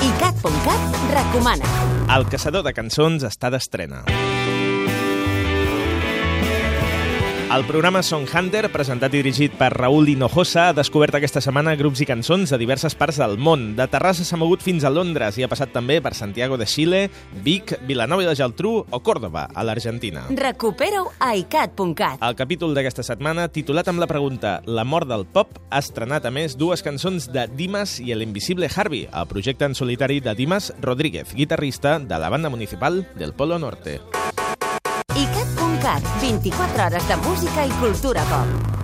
ICAT.cat recomana. El caçador de cançons està d'estrena. El programa Song Hunter, presentat i dirigit per Raúl Hinojosa, ha descobert aquesta setmana grups i cançons de diverses parts del món. De Terrassa s'ha mogut fins a Londres i ha passat també per Santiago de Xile, Vic, Vilanova i la Geltrú o Còrdoba, a l'Argentina. Recupera-ho a ICAT.cat. El capítol d'aquesta setmana, titulat amb la pregunta La mort del pop, ha estrenat a més dues cançons de Dimas i el invisible Harvey, el projecte en solitari de Dimas Rodríguez, guitarrista de la banda municipal del Polo Norte. ICAT.cat, 24 hores de música i cultura pop.